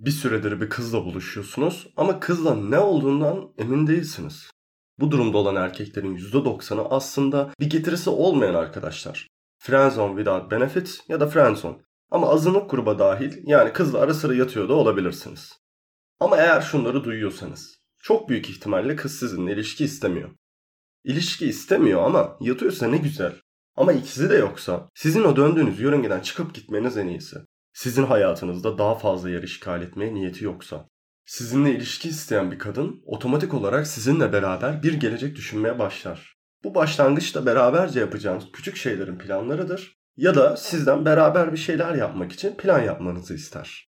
Bir süredir bir kızla buluşuyorsunuz ama kızla ne olduğundan emin değilsiniz. Bu durumda olan erkeklerin %90'ı aslında bir getirisi olmayan arkadaşlar. Friendzone without benefit ya da friendzone. Ama azınlık gruba dahil yani kızla ara sıra yatıyor da olabilirsiniz. Ama eğer şunları duyuyorsanız çok büyük ihtimalle kız sizinle ilişki istemiyor. İlişki istemiyor ama yatıyorsa ne güzel. Ama ikisi de yoksa sizin o döndüğünüz yörüngeden çıkıp gitmeniz en iyisi. Sizin hayatınızda daha fazla yer işgal etmeye niyeti yoksa. Sizinle ilişki isteyen bir kadın otomatik olarak sizinle beraber bir gelecek düşünmeye başlar. Bu başlangıçta beraberce yapacağınız küçük şeylerin planlarıdır ya da sizden beraber bir şeyler yapmak için plan yapmanızı ister.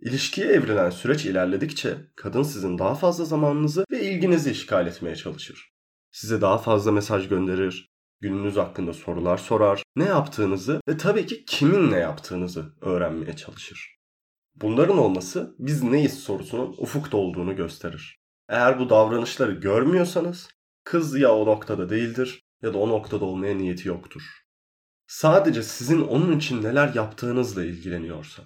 İlişkiye evrilen süreç ilerledikçe kadın sizin daha fazla zamanınızı ve ilginizi işgal etmeye çalışır. Size daha fazla mesaj gönderir, gününüz hakkında sorular sorar, ne yaptığınızı ve tabii ki kimin ne yaptığınızı öğrenmeye çalışır. Bunların olması biz neyiz sorusunun ufukta olduğunu gösterir. Eğer bu davranışları görmüyorsanız kız ya o noktada değildir ya da o noktada olmaya niyeti yoktur. Sadece sizin onun için neler yaptığınızla ilgileniyorsa.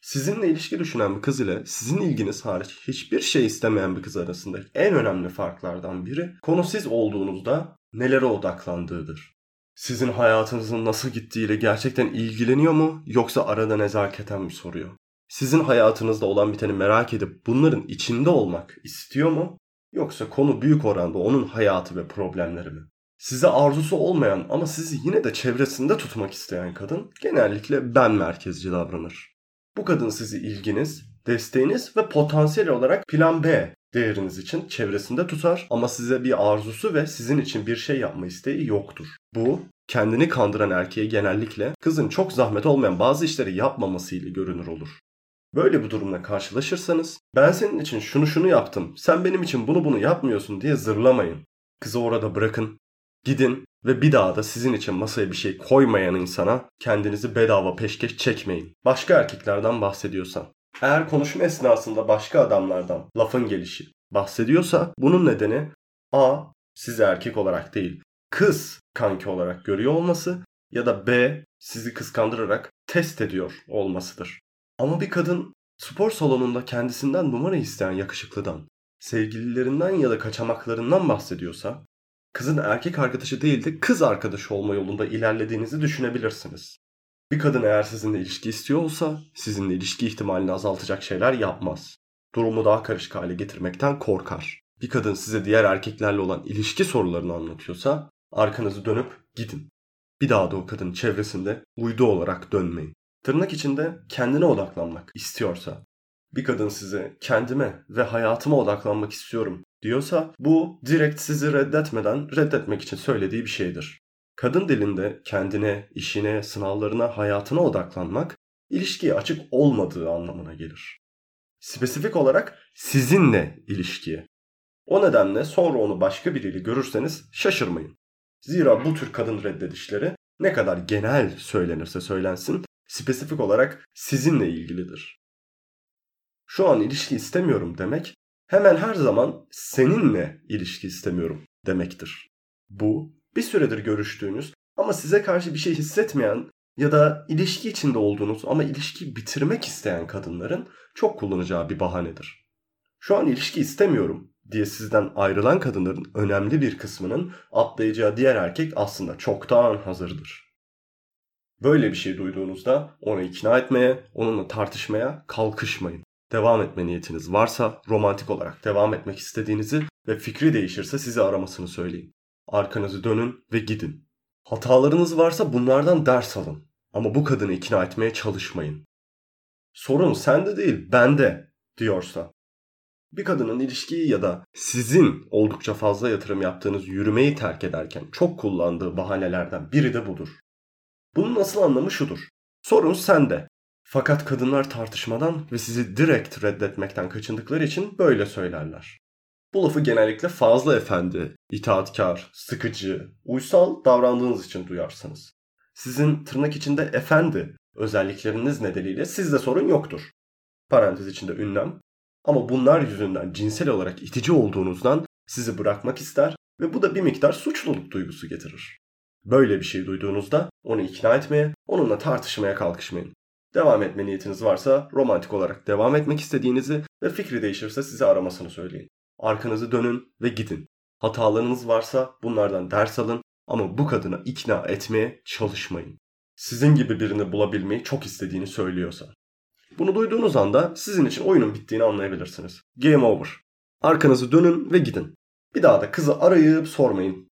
Sizinle ilişki düşünen bir kız ile sizin ilginiz hariç hiçbir şey istemeyen bir kız arasındaki en önemli farklardan biri konu siz olduğunuzda nelere odaklandığıdır. Sizin hayatınızın nasıl gittiğiyle gerçekten ilgileniyor mu yoksa arada nezaketen mi soruyor? Sizin hayatınızda olan biteni merak edip bunların içinde olmak istiyor mu? Yoksa konu büyük oranda onun hayatı ve problemleri mi? Size arzusu olmayan ama sizi yine de çevresinde tutmak isteyen kadın genellikle ben merkezci davranır. Bu kadın sizi ilginiz, desteğiniz ve potansiyel olarak plan B değeriniz için çevresinde tutar ama size bir arzusu ve sizin için bir şey yapma isteği yoktur. Bu kendini kandıran erkeğe genellikle kızın çok zahmet olmayan bazı işleri yapmamasıyla görünür olur. Böyle bir durumla karşılaşırsanız ben senin için şunu şunu yaptım, sen benim için bunu bunu yapmıyorsun diye zırlamayın. Kızı orada bırakın, gidin ve bir daha da sizin için masaya bir şey koymayan insana kendinizi bedava peşkeş çekmeyin. Başka erkeklerden bahsediyorsan. Eğer konuşma esnasında başka adamlardan lafın gelişi bahsediyorsa bunun nedeni A. Sizi erkek olarak değil kız kanki olarak görüyor olması ya da B. Sizi kıskandırarak test ediyor olmasıdır. Ama bir kadın spor salonunda kendisinden numara isteyen yakışıklıdan, sevgililerinden ya da kaçamaklarından bahsediyorsa kızın erkek arkadaşı değil de kız arkadaşı olma yolunda ilerlediğinizi düşünebilirsiniz. Bir kadın eğer sizinle ilişki istiyor olsa sizinle ilişki ihtimalini azaltacak şeyler yapmaz. Durumu daha karışık hale getirmekten korkar. Bir kadın size diğer erkeklerle olan ilişki sorularını anlatıyorsa arkanızı dönüp gidin. Bir daha da o kadının çevresinde uydu olarak dönmeyin. Tırnak içinde kendine odaklanmak istiyorsa, bir kadın size kendime ve hayatıma odaklanmak istiyorum diyorsa bu direkt sizi reddetmeden reddetmek için söylediği bir şeydir. Kadın dilinde kendine, işine, sınavlarına, hayatına odaklanmak ilişkiye açık olmadığı anlamına gelir. Spesifik olarak sizinle ilişkiye. O nedenle sonra onu başka biriyle görürseniz şaşırmayın. Zira bu tür kadın reddedişleri ne kadar genel söylenirse söylensin spesifik olarak sizinle ilgilidir. Şu an ilişki istemiyorum demek hemen her zaman seninle ilişki istemiyorum demektir. Bu bir süredir görüştüğünüz ama size karşı bir şey hissetmeyen ya da ilişki içinde olduğunuz ama ilişkiyi bitirmek isteyen kadınların çok kullanacağı bir bahanedir. Şu an ilişki istemiyorum diye sizden ayrılan kadınların önemli bir kısmının atlayacağı diğer erkek aslında çoktan hazırdır. Böyle bir şey duyduğunuzda onu ikna etmeye, onunla tartışmaya kalkışmayın. Devam etme niyetiniz varsa romantik olarak devam etmek istediğinizi ve fikri değişirse sizi aramasını söyleyin. Arkanızı dönün ve gidin. Hatalarınız varsa bunlardan ders alın. Ama bu kadını ikna etmeye çalışmayın. Sorun sende değil, bende diyorsa. Bir kadının ilişkiyi ya da sizin oldukça fazla yatırım yaptığınız yürümeyi terk ederken çok kullandığı bahanelerden biri de budur. Bunun asıl anlamı şudur. Sorun sende. Fakat kadınlar tartışmadan ve sizi direkt reddetmekten kaçındıkları için böyle söylerler. Bu lafı genellikle fazla efendi, itaatkar, sıkıcı, uysal davrandığınız için duyarsınız. Sizin tırnak içinde efendi özellikleriniz nedeniyle sizde sorun yoktur. Parantez içinde ünlem. Ama bunlar yüzünden cinsel olarak itici olduğunuzdan sizi bırakmak ister ve bu da bir miktar suçluluk duygusu getirir. Böyle bir şey duyduğunuzda onu ikna etmeye, onunla tartışmaya kalkışmayın. Devam etme niyetiniz varsa romantik olarak devam etmek istediğinizi ve fikri değişirse sizi aramasını söyleyin. Arkanızı dönün ve gidin. Hatalarınız varsa bunlardan ders alın ama bu kadına ikna etmeye çalışmayın. Sizin gibi birini bulabilmeyi çok istediğini söylüyorsa. Bunu duyduğunuz anda sizin için oyunun bittiğini anlayabilirsiniz. Game over. Arkanızı dönün ve gidin. Bir daha da kızı arayıp sormayın.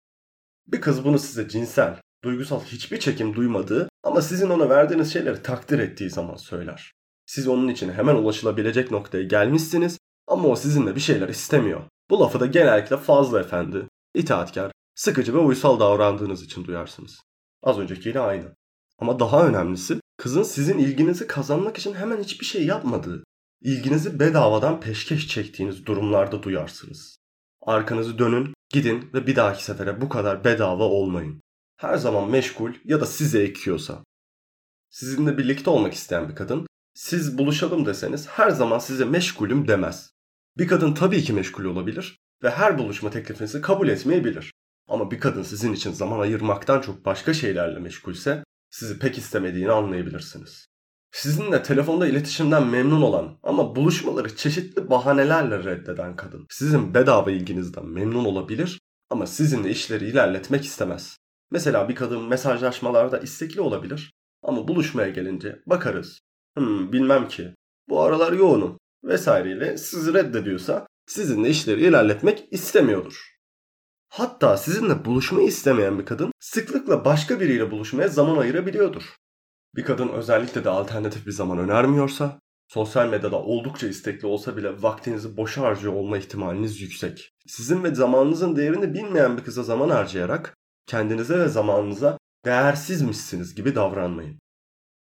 Bir kız bunu size cinsel, duygusal hiçbir çekim duymadığı ama sizin ona verdiğiniz şeyleri takdir ettiği zaman söyler. Siz onun için hemen ulaşılabilecek noktaya gelmişsiniz ama o sizinle bir şeyler istemiyor. Bu lafı da genellikle fazla efendi, itaatkar, sıkıcı ve uysal davrandığınız için duyarsınız. Az öncekiyle aynı. Ama daha önemlisi kızın sizin ilginizi kazanmak için hemen hiçbir şey yapmadığı, ilginizi bedavadan peşkeş çektiğiniz durumlarda duyarsınız. Arkanızı dönün, gidin ve bir dahaki sefere bu kadar bedava olmayın. Her zaman meşgul ya da size ekiyorsa. Sizinle birlikte olmak isteyen bir kadın, siz buluşalım deseniz her zaman size meşgulüm demez. Bir kadın tabii ki meşgul olabilir ve her buluşma teklifinizi kabul etmeyebilir. Ama bir kadın sizin için zaman ayırmaktan çok başka şeylerle meşgulse sizi pek istemediğini anlayabilirsiniz. Sizinle telefonda iletişimden memnun olan ama buluşmaları çeşitli bahanelerle reddeden kadın sizin bedava ilginizden memnun olabilir ama sizinle işleri ilerletmek istemez. Mesela bir kadın mesajlaşmalarda istekli olabilir ama buluşmaya gelince bakarız. Hmm bilmem ki bu aralar yoğunum vesaireyle sizi reddediyorsa sizinle işleri ilerletmek istemiyordur. Hatta sizinle buluşmayı istemeyen bir kadın sıklıkla başka biriyle buluşmaya zaman ayırabiliyordur. Bir kadın özellikle de alternatif bir zaman önermiyorsa, sosyal medyada oldukça istekli olsa bile vaktinizi boşa harcıyor olma ihtimaliniz yüksek. Sizin ve zamanınızın değerini bilmeyen bir kıza zaman harcayarak kendinize ve zamanınıza değersizmişsiniz gibi davranmayın.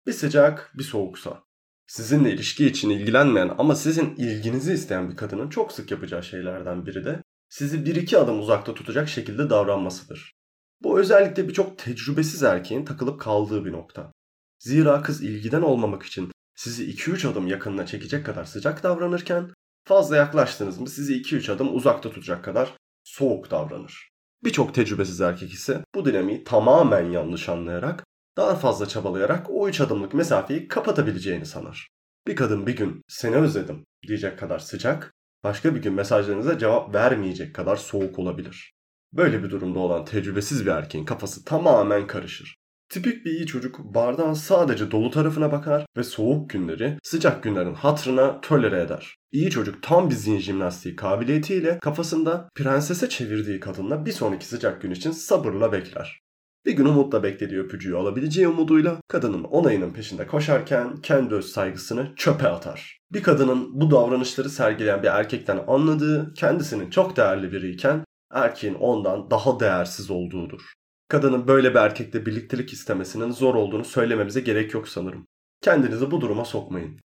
Bir sıcak, bir soğuksa. Sizinle ilişki için ilgilenmeyen ama sizin ilginizi isteyen bir kadının çok sık yapacağı şeylerden biri de sizi bir iki adım uzakta tutacak şekilde davranmasıdır. Bu özellikle birçok tecrübesiz erkeğin takılıp kaldığı bir nokta. Zira kız ilgiden olmamak için sizi 2-3 adım yakınına çekecek kadar sıcak davranırken fazla yaklaştınız mı sizi 2-3 adım uzakta tutacak kadar soğuk davranır. Birçok tecrübesiz erkek ise bu dinamiği tamamen yanlış anlayarak daha fazla çabalayarak o 3 adımlık mesafeyi kapatabileceğini sanar. Bir kadın bir gün seni özledim diyecek kadar sıcak, başka bir gün mesajlarınıza cevap vermeyecek kadar soğuk olabilir. Böyle bir durumda olan tecrübesiz bir erkeğin kafası tamamen karışır. Tipik bir iyi çocuk bardağın sadece dolu tarafına bakar ve soğuk günleri sıcak günlerin hatrına tolere eder. İyi çocuk tam bir zihin jimnastiği kabiliyetiyle kafasında prensese çevirdiği kadınla bir sonraki sıcak gün için sabırla bekler. Bir gün umutla beklediği öpücüğü alabileceği umuduyla kadının onayının peşinde koşarken kendi öz saygısını çöpe atar. Bir kadının bu davranışları sergileyen bir erkekten anladığı kendisinin çok değerli biriyken erkeğin ondan daha değersiz olduğudur. Kadının böyle bir erkekle birliktelik istemesinin zor olduğunu söylememize gerek yok sanırım. Kendinizi bu duruma sokmayın.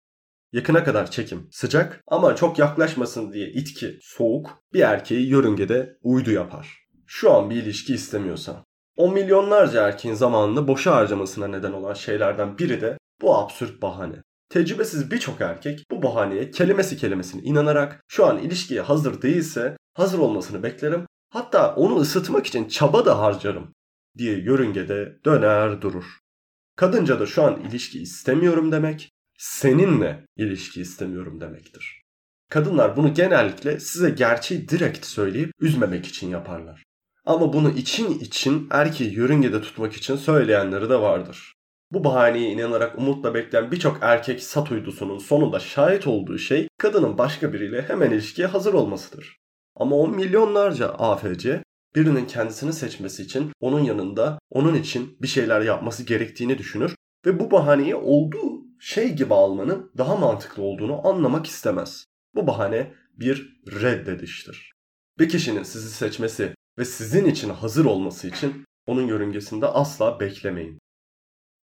Yakına kadar çekim sıcak ama çok yaklaşmasın diye itki soğuk bir erkeği yörüngede uydu yapar. Şu an bir ilişki istemiyorsa. O milyonlarca erkeğin zamanını boşa harcamasına neden olan şeylerden biri de bu absürt bahane. Tecrübesiz birçok erkek bu bahaneye kelimesi kelimesine inanarak şu an ilişkiye hazır değilse hazır olmasını beklerim. Hatta onu ısıtmak için çaba da harcarım diye yörüngede döner durur. Kadınca da şu an ilişki istemiyorum demek, seninle ilişki istemiyorum demektir. Kadınlar bunu genellikle size gerçeği direkt söyleyip üzmemek için yaparlar. Ama bunu için için erkeği yörüngede tutmak için söyleyenleri de vardır. Bu bahaneye inanarak umutla bekleyen birçok erkek sat uydusunun sonunda şahit olduğu şey kadının başka biriyle hemen ilişkiye hazır olmasıdır. Ama o milyonlarca AFC birinin kendisini seçmesi için onun yanında onun için bir şeyler yapması gerektiğini düşünür ve bu bahaneyi olduğu şey gibi almanın daha mantıklı olduğunu anlamak istemez. Bu bahane bir reddediştir. Bir kişinin sizi seçmesi ve sizin için hazır olması için onun yörüngesinde asla beklemeyin.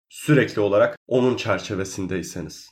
Sürekli olarak onun çerçevesindeyseniz.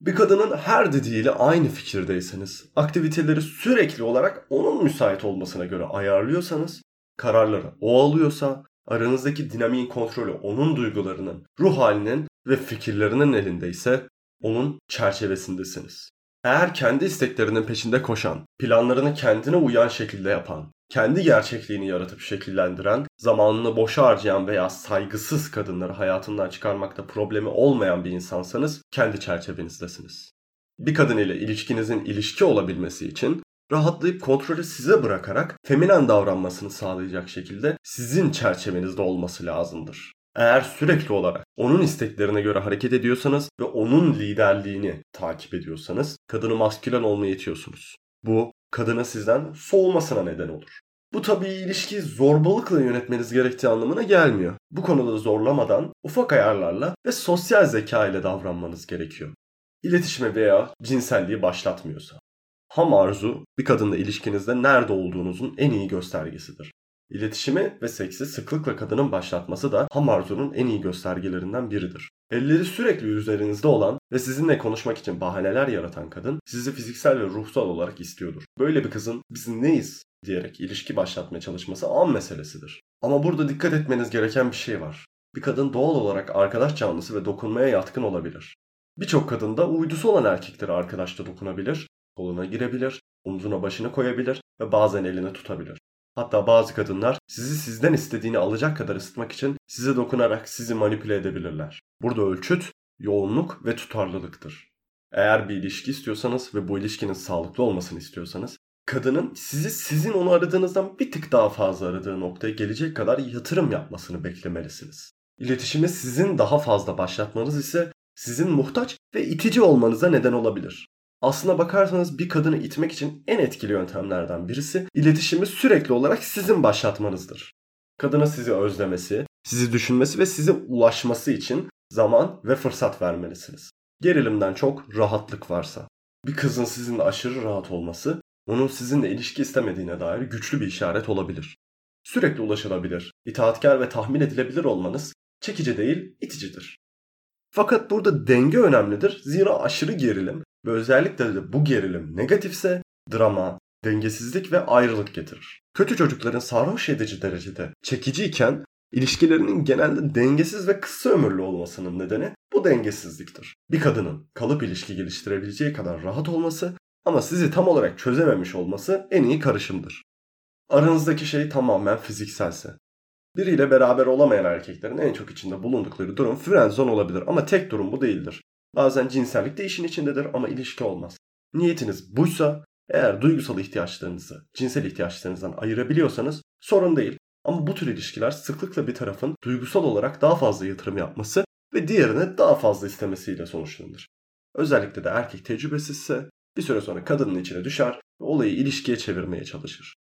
Bir kadının her dediğiyle aynı fikirdeyseniz, aktiviteleri sürekli olarak onun müsait olmasına göre ayarlıyorsanız, kararları o alıyorsa, aranızdaki dinamiğin kontrolü onun duygularının, ruh halinin ve fikirlerinin elindeyse onun çerçevesindesiniz. Eğer kendi isteklerinin peşinde koşan, planlarını kendine uyan şekilde yapan, kendi gerçekliğini yaratıp şekillendiren, zamanını boşa harcayan veya saygısız kadınları hayatından çıkarmakta problemi olmayan bir insansanız kendi çerçevenizdesiniz. Bir kadın ile ilişkinizin ilişki olabilmesi için rahatlayıp kontrolü size bırakarak feminen davranmasını sağlayacak şekilde sizin çerçevenizde olması lazımdır. Eğer sürekli olarak onun isteklerine göre hareket ediyorsanız ve onun liderliğini takip ediyorsanız kadını maskülen olmaya itiyorsunuz. Bu kadının sizden soğumasına neden olur. Bu tabii ilişkiyi zorbalıkla yönetmeniz gerektiği anlamına gelmiyor. Bu konuda zorlamadan ufak ayarlarla ve sosyal zeka ile davranmanız gerekiyor. İletişime veya cinselliği başlatmıyorsa. Ham arzu bir kadınla ilişkinizde nerede olduğunuzun en iyi göstergesidir. İletişimi ve seksi sıklıkla kadının başlatması da ham arzunun en iyi göstergelerinden biridir. Elleri sürekli üzerinizde olan ve sizinle konuşmak için bahaneler yaratan kadın sizi fiziksel ve ruhsal olarak istiyordur. Böyle bir kızın biz neyiz diyerek ilişki başlatmaya çalışması an meselesidir. Ama burada dikkat etmeniz gereken bir şey var. Bir kadın doğal olarak arkadaş canlısı ve dokunmaya yatkın olabilir. Birçok kadın da uydusu olan erkeklere arkadaşta dokunabilir, koluna girebilir, omzuna başını koyabilir ve bazen elini tutabilir. Hatta bazı kadınlar sizi sizden istediğini alacak kadar ısıtmak için size dokunarak sizi manipüle edebilirler. Burada ölçüt, yoğunluk ve tutarlılıktır. Eğer bir ilişki istiyorsanız ve bu ilişkinin sağlıklı olmasını istiyorsanız kadının sizi sizin onu aradığınızdan bir tık daha fazla aradığı noktaya gelecek kadar yatırım yapmasını beklemelisiniz. İletişimi sizin daha fazla başlatmanız ise sizin muhtaç ve itici olmanıza neden olabilir. Aslına bakarsanız bir kadını itmek için en etkili yöntemlerden birisi iletişimi sürekli olarak sizin başlatmanızdır. Kadına sizi özlemesi, sizi düşünmesi ve size ulaşması için zaman ve fırsat vermelisiniz. Gerilimden çok rahatlık varsa. Bir kızın sizinle aşırı rahat olması, onun sizinle ilişki istemediğine dair güçlü bir işaret olabilir. Sürekli ulaşılabilir, itaatkar ve tahmin edilebilir olmanız çekici değil, iticidir. Fakat burada denge önemlidir. Zira aşırı gerilim ve özellikle de bu gerilim negatifse drama, dengesizlik ve ayrılık getirir. Kötü çocukların sarhoş edici derecede çekici iken ilişkilerinin genelde dengesiz ve kısa ömürlü olmasının nedeni bu dengesizliktir. Bir kadının kalıp ilişki geliştirebileceği kadar rahat olması ama sizi tam olarak çözememiş olması en iyi karışımdır. Aranızdaki şey tamamen fizikselse. Biriyle beraber olamayan erkeklerin en çok içinde bulundukları durum friendzone olabilir ama tek durum bu değildir. Bazen cinsellik de işin içindedir ama ilişki olmaz. Niyetiniz buysa eğer duygusal ihtiyaçlarınızı cinsel ihtiyaçlarınızdan ayırabiliyorsanız sorun değil. Ama bu tür ilişkiler sıklıkla bir tarafın duygusal olarak daha fazla yatırım yapması ve diğerine daha fazla istemesiyle sonuçlanır. Özellikle de erkek tecrübesizse bir süre sonra kadının içine düşer ve olayı ilişkiye çevirmeye çalışır.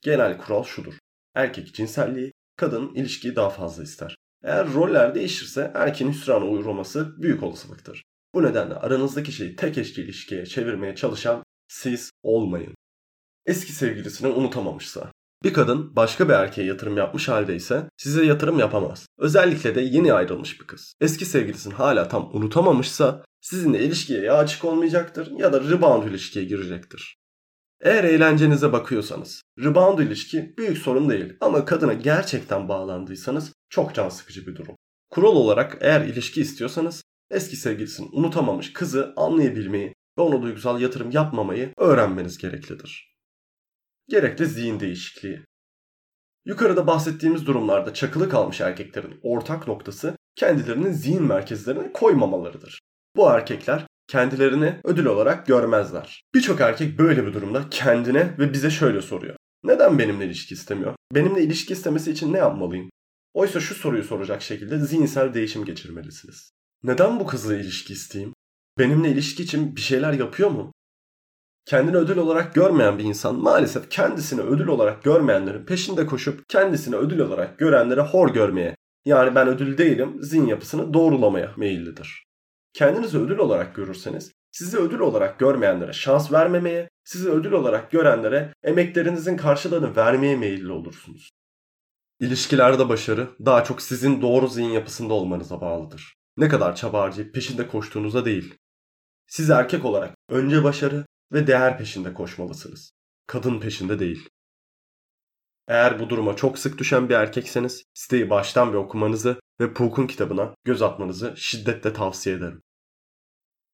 Genel kural şudur. Erkek cinselliği, kadın ilişkiyi daha fazla ister. Eğer roller değişirse erkeğin hüsrana uğraması büyük olasılıktır. Bu nedenle aranızdaki şeyi tek eşli ilişkiye çevirmeye çalışan siz olmayın. Eski sevgilisini unutamamışsa. Bir kadın başka bir erkeğe yatırım yapmış halde ise size yatırım yapamaz. Özellikle de yeni ayrılmış bir kız. Eski sevgilisini hala tam unutamamışsa sizinle ilişkiye ya açık olmayacaktır ya da rebound ilişkiye girecektir. Eğer eğlencenize bakıyorsanız, rebound ilişki büyük sorun değil ama kadına gerçekten bağlandıysanız çok can sıkıcı bir durum. Kural olarak eğer ilişki istiyorsanız eski sevgilisini unutamamış kızı anlayabilmeyi ve ona duygusal yatırım yapmamayı öğrenmeniz gereklidir. Gerekli zihin değişikliği. Yukarıda bahsettiğimiz durumlarda çakılı kalmış erkeklerin ortak noktası kendilerinin zihin merkezlerine koymamalarıdır. Bu erkekler kendilerini ödül olarak görmezler. Birçok erkek böyle bir durumda kendine ve bize şöyle soruyor. Neden benimle ilişki istemiyor? Benimle ilişki istemesi için ne yapmalıyım? Oysa şu soruyu soracak şekilde zihinsel değişim geçirmelisiniz. Neden bu kızla ilişki isteyeyim? Benimle ilişki için bir şeyler yapıyor mu? Kendini ödül olarak görmeyen bir insan maalesef kendisini ödül olarak görmeyenlerin peşinde koşup kendisini ödül olarak görenlere hor görmeye yani ben ödül değilim zihin yapısını doğrulamaya meyillidir. Kendinizi ödül olarak görürseniz sizi ödül olarak görmeyenlere şans vermemeye, sizi ödül olarak görenlere emeklerinizin karşılığını vermeye meyilli olursunuz. İlişkilerde başarı daha çok sizin doğru zihin yapısında olmanıza bağlıdır. Ne kadar çaba harcayıp peşinde koştuğunuza değil. Siz erkek olarak önce başarı ve değer peşinde koşmalısınız. Kadın peşinde değil. Eğer bu duruma çok sık düşen bir erkekseniz siteyi baştan bir okumanızı ve Puk'un kitabına göz atmanızı şiddetle tavsiye ederim.